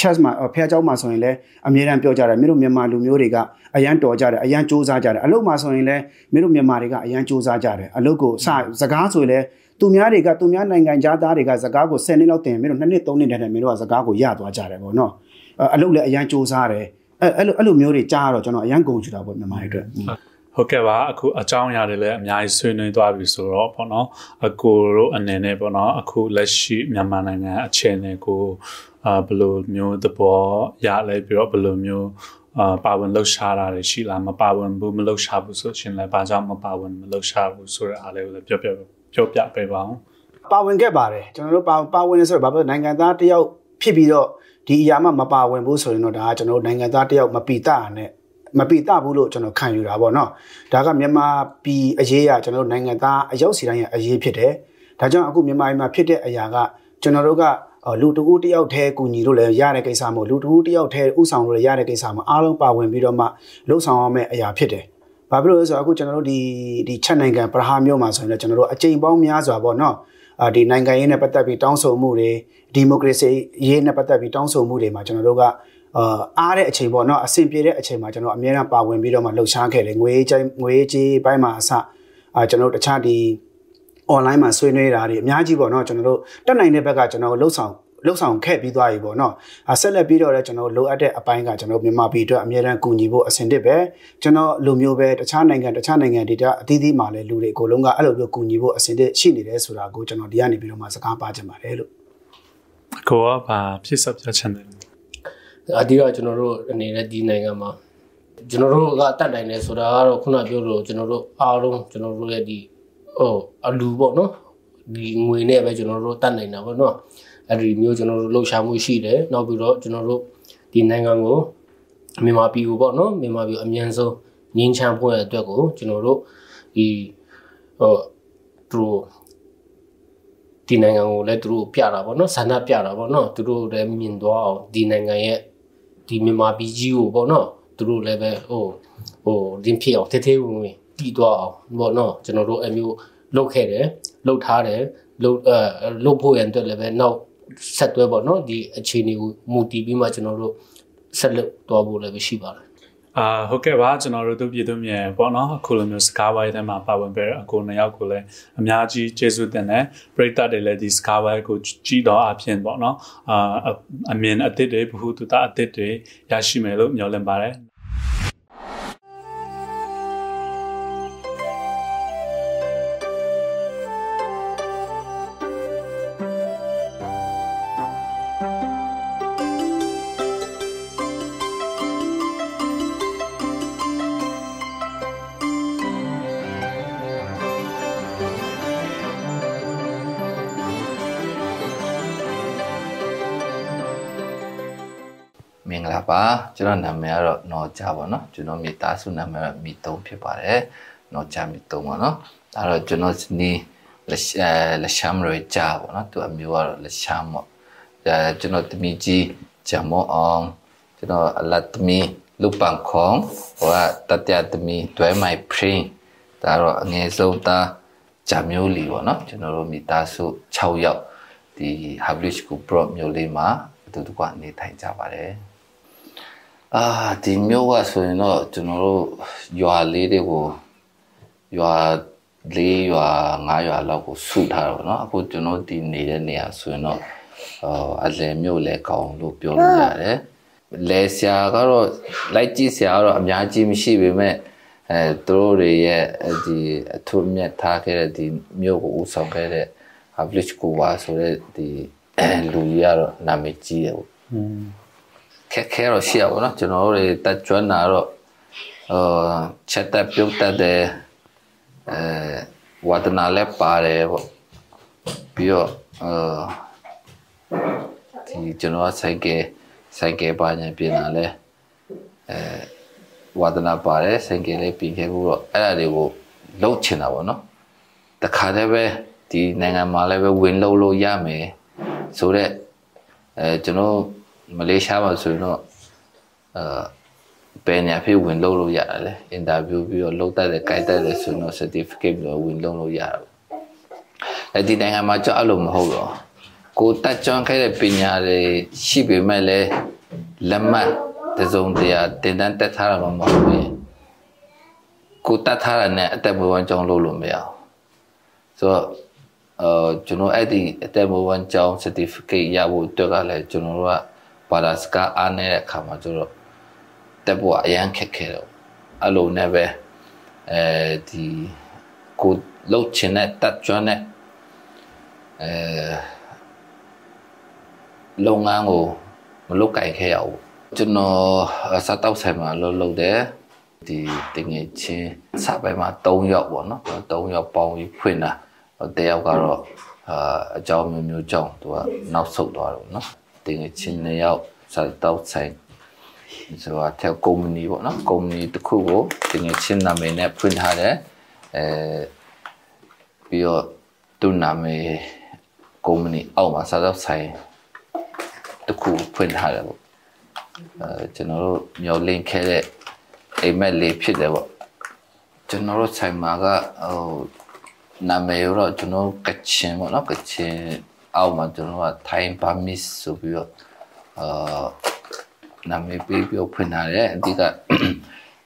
chess မှာဖះเจ้าမှာဆိုရင်လည်းအမြဲတမ်းပြောကြတယ်မြို့တို့မြန်မာလူမျိုးတွေကအရန်တော်ကြတယ်အရန်စူးစမ်းကြတယ်အလုပ်မှာဆိုရင်လည်းမြို့တို့မြန်မာတွေကအရန်စူးစမ်းကြတယ်အလုပ်ကိုစစကားဆိုရင်လည်းသူများတွေကသူများနိုင်ငံသားတွေကစကားကို10နှစ်လောက်တင်မြို့တို့2နှစ်3နှစ်တည်းနဲ့မြို့တို့ကစကားကိုရသွားကြတယ်ပေါ့နော်အလုပ်လည်းအရန်စူးစမ်းတယ်အဲ့လိုအဲ့လိုမျိုးတွေကြားတော့ကျွန်တော်အရန်ကုန်ချူတာပေါ့မြန်မာတွေအတွက် ဟုတ်ကဲ့ပါအခုအကြောင်းအရာတွေလည်းအများကြီးဆွေးနွေးသွားပြီဆိုတော့ပေါ့နော်အကိုတို့အနေနဲ့ပေါ့နော်အခုလက်ရှိမြန်မာနိုင်ငံအခြေအနေကိုအာဘယ်လိုမျိုးသဘောရလဲပြီးတော့ဘယ်လိုမျိုးအာပါဝင်လှုပ်ရှားတာတွေရှိလားမပါဝင်ဘူးမလှုပ်ရှားဘူးဆိုရှင်လည်းဘာကြောင့်မပါဝင်မလှုပ်ရှားဘူးဆိုတဲ့အားလေးကိုလည်းပြောပြပြောပြပေးပါအောင်ပါဝင်ခဲ့ပါတယ်ကျွန်တော်တို့ပါပါဝင်နေဆိုတော့ဘာဖြစ်နိုင်ငံသားတယောက်ဖြစ်ပြီးတော့ဒီအရာမှမပါဝင်ဘူးဆိုရင်တော့ဒါကကျွန်တော်တို့နိုင်ငံသားတယောက်မပီတာနဲ့ မပီတာဘူးလို့ကျွန်တော်ခံယူတာပေါ့နော်ဒါကမြန်မာပြည်အရေးရကျွန်တော်တို့နိုင်ငံသားအရောက်စီတိုင်းရဲ့အရေးဖြစ်တယ်ဒါကြောင့်အခုမြန်မာပြည်မှာဖြစ်တဲ့အရာကကျွန်တော်တို့ကလူတဦးတယောက်တည်းကူညီလို့လည်းရတဲ့ကိစ္စမဟုတ်လူတဦးတယောက်တည်းဥဆောင်လို့လည်းရတဲ့ကိစ္စမအားလုံးပါဝင်ပြီးတော့မှလှုပ်ဆောင်ရမယ့်အရာဖြစ်တယ်ဘာဖြစ်လို့လဲဆိုတော့အခုကျွန်တော်တို့ဒီဒီချက်နိုင်ငံပရဟာမြို့မှာဆိုရင်လည်းကျွန်တော်တို့အကြိမ်ပေါင်းများစွာပေါ့နော်အာဒီနိုင်ငံရေးနဲ့ပတ်သက်ပြီးတောင်းဆိုမှုတွေဒီမိုကရေစီရေးနဲ့ပတ်သက်ပြီးတောင်းဆိုမှုတွေမှာကျွန်တော်တို့က အာအားတဲ့အချိန်ပေါ့နော်အဆင်ပြေတဲ့အချိန်မှာကျွန်တော်အများအားပါဝင်ပြီးတော့မှလှုပ်ရှားခဲ့တယ်ငွေကြေးငွေကြေးပိုင်းမှာအစအာကျွန်တော်တခြားဒီ online မှာဆွေးနွေးတာတွေအများကြီးပေါ့နော်ကျွန်တော်တို့တက်နိုင်တဲ့ဘက်ကကျွန်တော်လှုပ်ဆောင်လှုပ်ဆောင်ခဲ့ပြီးသွားပြီပေါ့နော်အဆက်လက်ပြီးတော့လည်းကျွန်တော်လိုအပ်တဲ့အပိုင်းကကျွန်တော်မြန်မာပြည်အတွက်အများအားကူညီဖို့အဆင်တစ်ပဲကျွန်တော်လူမျိုးပဲတခြားနိုင်ငံတခြားနိုင်ငံတွေကအသီးသီးမှာလည်းလူတွေအကုန်လုံးကအဲ့လိုမျိုးကူညီဖို့အဆင်တစ်ရှိနေတယ်ဆိုတာကိုကျွန်တော်ဒီကနေပြီးတော့မှစကားပါချင်ပါတယ်လို့ကိုကဘာဖြစ်စပ်ပြချင်တယ် အဓိကကျွန်တော်တို့အနေနဲ့ဒီနိုင်ငံမှာကျွန်တော်တို့ကတတ်နိုင်တယ်ဆိုတာကတော့ခုနပြောလို့ကျွန်တော်တို့အားလုံးကျွန်တော်တို့ရဲ့ဒီဟိုအလူပေါ့နော်ဒီငွေနဲ့ပဲကျွန်တော်တို့တတ်နိုင်တာပေါ့နော်အဲအဲ့ဒီမျိုးကျွန်တော်တို့လှုပ်ရှားမှုရှိတယ်နောက်ပြီးတော့ကျွန်တော်တို့ဒီနိုင်ငံကိုမြန်မာပြည်ကိုပေါ့နော်မြန်မာပြည်အမြန်ဆုံးငင်းချမ်းဖို့အတွက်ကိုကျွန်တော်တို့ဒီဟိုသူတို့ဒီနိုင်ငံကိုလည်းသူတို့ပြတာပေါ့နော်ဆန္ဒပြတာပေါ့နော်သူတို့လည်းမြင်သွားအောင်ဒီနိုင်ငံရဲ့ ဒီမြန်မာပြည်ကြီးကိုပေါ့နော်သူတို့လည်းပဲဟိုဟိုဒင်းဖြစ်အောင်ထဲထဲဝင်ဝင်တည်သွားအောင်ပေါ့နော်ကျွန်တော်တို့အမျိုးလုတ်ခဲ့တယ်လုတ်ထားတယ်လုတ်အဲလုတ်ဖို့ရန်အတွက်လည်းပဲနောက်ဆက်တွဲပေါ့နော်ဒီအခြေအနေကိုမူတည်ပြီးမှကျွန်တော်တို့ဆက်လုပ်သွားဖို့လည်းရှိပါတယ် အာဟုတ်ကဲ့ပါကျွန်တော်တို့တို့ပြည်သူမြန်ပေါ့နော်အခုလိုမျိုးစကားဝိုင်းထဲမှာပါဝင်ပေးအကိုနှစ်ယောက်ကိုလည်းအများကြီးကျေးဇူးတင်တယ်ပရိသတ်တွေလည်းဒီစကားဝိုင်းကိုကြည်တော့အဖြစ်ပေါ့နော်အာအမြင်အသစ်တွေဘ ഹു တုတအသစ်တွေရရှိမယ်လို့မျှော်လင့်ပါတယ် ပါကျွန်တော်နာမည်ကတော့နော်ကြပါเนาะကျွန်တော်မိသားစုနာမည်ကတော့မိသုံးဖြစ်ပါတယ်နော်ကြမိသုံးပါเนาะဒါတော့ကျွန်တော်ဒီလက်လက်ရှမ်းရကြပါเนาะသူအမျိုးကတော့လက်ရှမ်းပေါ့အဲကျွန်တော်တမီကြီးဂျမောအောင်ကျွန်တော်အလတ်တမီလူပန်ခေါင်ဟိုကတတတမီတွဲမိုင်ပရင်ဒါတော့အငယ်ဆုံးသားဂျမျိုးလီပေါ့เนาะကျွန်တော်တို့မိသားစု6ယောက်ဒီ Hablish Group Pro မျိုးလေးမှာအတူတကွနေထိုင်ကြပါတယ် အာဒီမျိုးကဆိုရင်တော့ကျွန်တော်တို့ရွာလေးတွေကိုရွာလေးရွာငါးရွာလောက်ကိုစုထားတော့เนาะအခုကျွန်တော်ဒီနေတဲ့နေရာဆိုရင်တော့အာအလဲမျိုးလဲကောင်းလို့ပြောလို့ရတယ်လဲဆရာကတော့လိုက်ကြည့်ဆရာကတော့အများကြီးမရှိပေမဲ့အဲသူတို့တွေရဲ့ဒီအထွတ်မြတ်ထားခဲ့တဲ့ဒီမျိုးကိုဦးဆောင်ခဲ့တဲ့ Publish ကိုပါဆိုတဲ့ဒီလူကြီးကတော့နာမည်ကြီးတယ်ပေါ့ ခက်ခဲတော့ရှိရပါတော့ကျွန်တော်တို့တွေတက်ကျွမ်းတာတော့အာချက်တက်ပြုတ်တက်တယ်အဲဝါဒနာလည်းပါတယ်ပေါ့ပြီးတော့အာဒီကျွန်တော်ဆိုင်ကဆိုင်ကပါညာပြင်လာလဲအဲဝါဒနာပါတယ်ဆိုင်ကလေးပြင်ခဲ့ဘူးတော့အဲ့ဒါတွေကိုလှုပ်ချင်တာပေါ့နော်တခါတည်းပဲဒီနိုင်ငံမှာလည်းပဲဝင်လှုပ်လို့ရမယ်ဆိုတော့အဲကျွန်တော် မလေးရှားမှာဆိုရင်တော့အာဘယ်နေရာဖြစ်ဝင်လုပ်လို့ရတယ်လဲအင်တာဗျူးပြီးတော့လုပ်တတ်တယ်ကြိုက်တတ်တယ်ဆိုတော့ certificate ပြီးတော့ဝင်လုပ်လို့ရတယ်အဲဒီနိုင်ငံမှာကြောက်အဲ့လိုမဟုတ်တော့ကိုတက်ကြွခဲ့တဲ့ပညာတွေရှိပေမဲ့လည်းလက်မှတ်တစုံတရာတင်တန်းတက်ထားတာမှမဟုတ်ဘူးကိုတက်ထားတာနဲ့အသက်မွေးဝမ်းကြောင်းလုပ်လို့မရအောင်ဆိုတော့အာကျွန်တော်အဲ့ဒီအသက်မွေးဝမ်းကြောင်း certificate ရဖို့အတွက်ကလည်းကျွန်တော်တို့က ဘာသာစကားအားနေတဲ့အခါမှာကျတော့တက်ဖို့အရန်ခက်ခဲတော့အဲ့လိုနဲ့ပဲအဲဒီကိုလှုပ်ချင်တဲ့တက်ကြွတဲ့အဲလုပ်ငန်းကိုမလုပ်ကြိုက်ခဲ့ရဘူးကျွန်တော်စားတောက်ဆိုင်မှာလှုပ်လှုပ်တယ်ဒီတင်ငယ်ချင်းစပိုင်းမှာ3ယောက်ပေါ့နော်3ယောက်ပေါင်းပြီးဖွင့်တာတယောက်ကတော့အာအကြောင်းမျိုးမျိုးကြောင့်သူကနောက်ဆုတ်သွားတော့နော် တင်ငယ်ချင်းနှစ်ယောက်စားတောက်ဆိုင်ဆိုတာတဲ့ကုမ္ပဏီပေါ့နော်ကုမ္ပဏီတစ်ခုကိုတင်ငယ်ချင်းနာမည်နဲ့ဖွင့်ထားတယ်အဲပြီးတော့သူ့နာမည်ကုမ္ပဏီအောက်မှာစားတောက်ဆိုင်တစ်ခုဖွင့်ထားတယ်ပေါ့အဲကျွန်တော်တို့မျောလင့်ခဲ့တဲ့အိမ်မက်လေးဖြစ်တယ်ပေါ့ကျွန်တော်တို့ဆိုင်မှာကဟိုနာမည်တော့ကျွန်တော်ကချင်ပေါ့နော်ကချင် အောက်မှာကျွန်တော်ကထိုင်းဘာမစ်ဆိုပြီးတော့အာနာမည်ပေးပြီးဖွင့်ထားတယ်အဓိက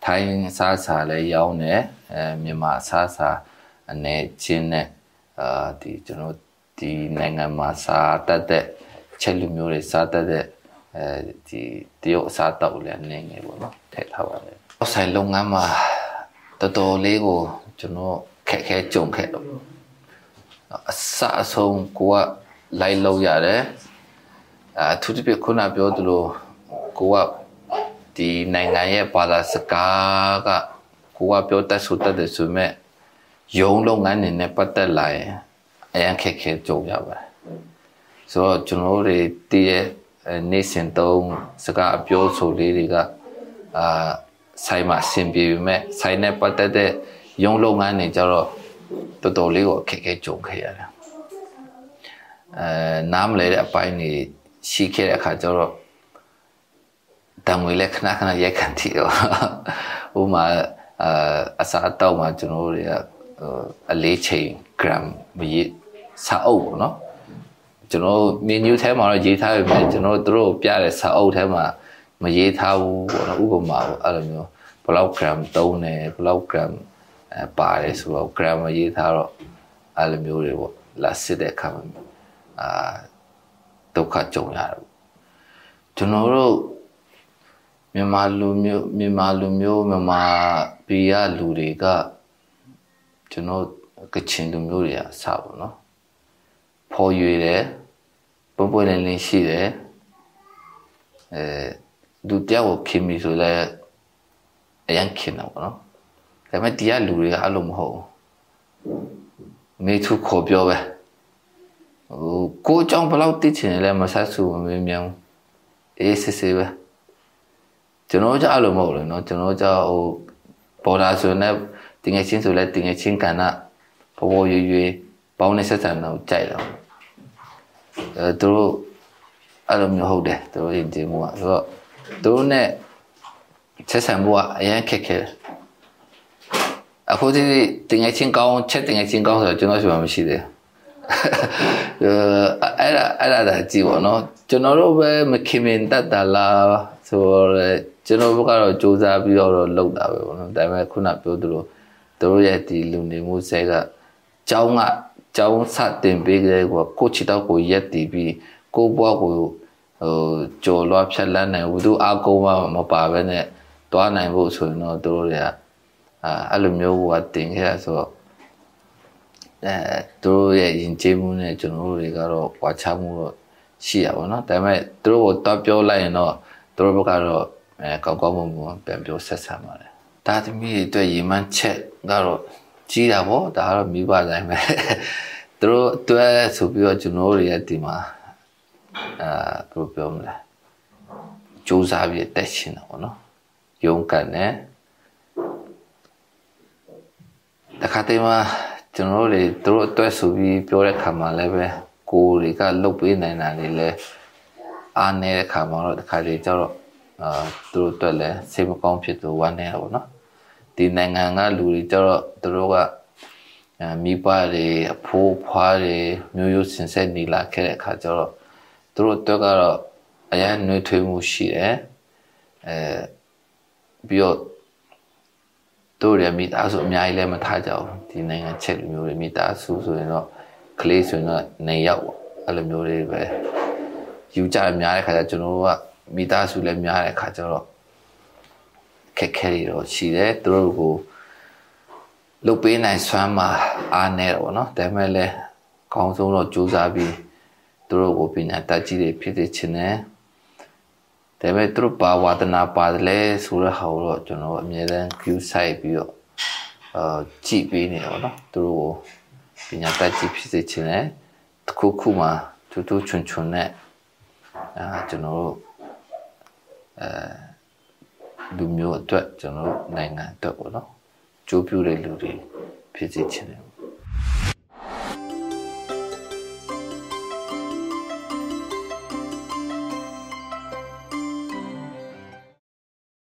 ထိုင်းစားစာလည်းရောင်းတယ်အဲမြန်မာစားစာအနေချင်းနဲ့အာဒီကျွန်တော်ဒီနိုင်ငံမှာစားတတ်တဲ့ချက်လူမျိုးတွေစားတတ်တဲ့အဲဒီတရုတ်အစားတောက်လည်းအနေငယ်ပေါ့နော်ထည့်ထားပါတယ်။ဆိုင်လုပ်ငန်းမှာတော်တော်လေးကိုကျွန်တော်ခက်ခဲကြုံခဲ့တော့အစအဆုံးကိုက လိုက်လို့ရတယ်အထူးသဖြင့်ခုနပြောသလိုကိုကဒီနိုင်ငံရဲ့ဘာသာစကားကကိုကပြောတတ်ဆိုတတ်တယ်ဆိုမဲ့ယုံလုပ်ငန်းနေနဲ့ပတ်သက်လာရင်အရင်ခက်ခဲကြုံရပါတယ်ဆိုတော့ကျွန်တော်တို့တွေတည်ရဲ့နေစဉ်သုံးစကားအပြောဆိုလေးတွေကအာဆိုင်မှာအဆင်ပြေပေမဲ့ဆိုင်နဲ့ပတ်သက်တဲ့ရုံးလုပ်ငန်းတွေကြတော့တော်တော်လေးကိုအခက်အခဲကြုံခဲ့ရတယ် အဲနားမလဲတဲ့အပိုင်းတွေရှိခဲ့တဲ့အခါကျတော့တံငွေလည်းခဏခဏရိုက်ခံတီတော့ဥမာအာအစားအတော့မှာကျွန်တော်တို့တွေကအလေးချိန် gram မရေးစာအုပ်ပေါ့နော်ကျွန်တော် menu ထဲမှာတော့ရေးထားပေမဲ့ကျွန်တော်တို့ပြတဲ့စာအုပ်ထဲမှာမရေးထားဘူးပေါ့နော်ဥပမာပေါ့အဲ့လိုမျိုးဘလောက် gram သုံးတယ်ဘလောက် gram အဲပါတယ်ဆိုတော့ gram မရေးထားတော့အဲ့လိုမျိုးတွေပေါ့လာစစ်တဲ့အခါမှာ အာဒုက္ခကြုံရတယ်ကျွန်တော်တို့မြန်မာလူမျိုးမြန်မာလူမျိုးမြန်မာပြည်ရလူတွေကကျွန်တော်ကချင်လူမျိုးတွေအစပေါ့နော်ဖော်ရွေတယ်ပွပွလင်းလင်းရှိတယ်အဲလူတယောက်ကိုခင်ပြီဆိုလဲအရင်ခင်တော့ပေါ့နော်ဒါပေမဲ့ဒီကလူတွေကအဲ့လိုမဟုတ်ဘူးမေထုခေါ်ပြောပဲ ဟိုကိုအကြောင်းဘယ်လောက်သိချင်လဲမဆက်စုမင်းမြန်အေးစစ်စစ်ပဲကျွန်တော်ကြအဲ့လိုမဟုတ်လို့เนาะကျွန်တော်ကြဟိုဘော်ဒါဆိုနေတင်ငယ်ချင်းဆိုလဲတင်ငယ်ချင်းကဏ္ဍပေါ်ပေါ်ရွရွပေါင်းနေဆက်ဆံတော့ကြိုက်တော့အဲသူတို့အဲ့လိုမျိုးဟုတ်တယ်သူတို့ယဉ်ကျေးမှုကဆိုတော့သူတို့ ਨੇ ဆက်ဆံမှုကအရင်ခက်ခဲတယ်အခုဒီတင်ငယ်ချင်းကောင်းချက်တင်ငယ်ချင်းကောင်းဆိုတော့ကျွန်တော်ရှိမှမရှိသေးဘူး အဲ့ဒါအဲ့ဒါဒါကြည့်ပါတော့ကျွန်တော်တို့ပဲမခင်မင်တတ်တာလားဆိုတော့ကျွန်တော်ဘက်ကတော့စူးစမ်းပြီးတော့လုပ်တာပဲပေါ့နော်ဒါပေမဲ့ခုနပြောသလိုတို့ရဲ့ဒီလူနေမှုဆဲကကျောင်းကကျောင်းစတင်ပေးကြတဲ့ကိုကိုချီတော့ကိုရက်တည်ပြီးကိုဘွားကိုဟိုကြော်လွားဖြတ်လန်းနိုင်ဘူးသူအကုန်းမမပါဘဲနဲ့တွားနိုင်ဖို့ဆိုရင်တော့တို့တွေကအာအဲ့လိုမျိုးကတင်ခဲ့ရဆိုတော့ အဲတို့ရဲ့ယဉ်ကျေးမှုနဲ့ကျွန်တော်တို့တွေကတော့ဝါချမှုတော့ရှိရပါတော့ဒါပေမဲ့တို့ကိုတွားပြောလိုက်ရင်တော့တို့ဘက်ကတော့အဲကောက်ကောက်မှုမှုပြန်ပြောဆက်ဆံပါတယ်ဒါသမီးတွေအတွက်ရေမှန်းချက်ကတော့ကြီးတာပေါ့ဒါကတော့မိဘတိုင်းပဲသူတို့အတွက်ဆိုပြီးတော့ကျွန်တော်တို့ရဲ့ဒီမှာအာဘယ်လိုပြောမလဲစူးစမ်းပြီးတက်ရှင်တာပေါ့နော်ယုံကန်တယ်တခါတည်းမှာ ကျွန်တော်တို့တွေသူတို့အတွက်ဆိုပြီးပြောတဲ့ခါမှာလည်းပဲကိုယ်တွေကလုတ်ပေးနိုင်တာတွေလည်းအားနေတဲ့ခါမှာတော့တခါတည်းကျတော့အာသူတို့အတွက်လည်းစိတ်မကောင်းဖြစ်သူဝမ်းနေတာပေါ့နော်ဒီနိုင်ငံကလူတွေကျတော့သူတို့ကမိဘတွေအဖိုးဖွားတွေမျိုးရိုးစင်ဆက်နေလာခဲ့တဲ့အခါကျတော့သူတို့အတွက်ကတော့အရင်နှွေးထွေးမှုရှိတယ်အဲပြီးတော့တို့ရမိသားစုအများကြီးလည်းမထားကြဘူး ဒီနိုင်ငံချက်လူမျိုးတွေမိသားစုဆိုရင်တော့ကလေးဆိုရင်တော့နေရောက်ပေါ့အဲ့လိုမျိုးတွေပဲယူကြများတဲ့ခါကျကျွန်တော်တို့ကမိသားစုလည်းများတဲ့ခါကျတော့ခက်ခဲတွေတော့ရှိတယ်သူတို့ကိုလုတ်ပေးနိုင်စွမ်းမှာအားနေတော့ဗောနော်ဒါပေမဲ့လည်းအကောင်းဆုံးတော့ကြိုးစားပြီးသူတို့ကိုပညာတတ်ကြီးတွေဖြစ်စေချင်တယ်ဒါပေမဲ့သူတို့ပါဝါဒနာပါတယ်ဆိုတဲ့ဟာကိုတော့ကျွန်တော်အမြဲတမ်း view site ပြီးတော့ အာကြည်ပေးနေတော့နော်သူတို့ကိုပညာတတ်ကြည့်ဖြစ်စေချင်တယ်တခုခုမှာထူးထူးချွန်ချွန်နဲ့အာကျွန်တော်တို့အဲလူမျိုးအတွက်ကျွန်တော်တို့နိုင်ငံအတွက်ပေါ့နော်ကြိုးပြတဲ့လူတွေဖြစ်စေချင်တယ်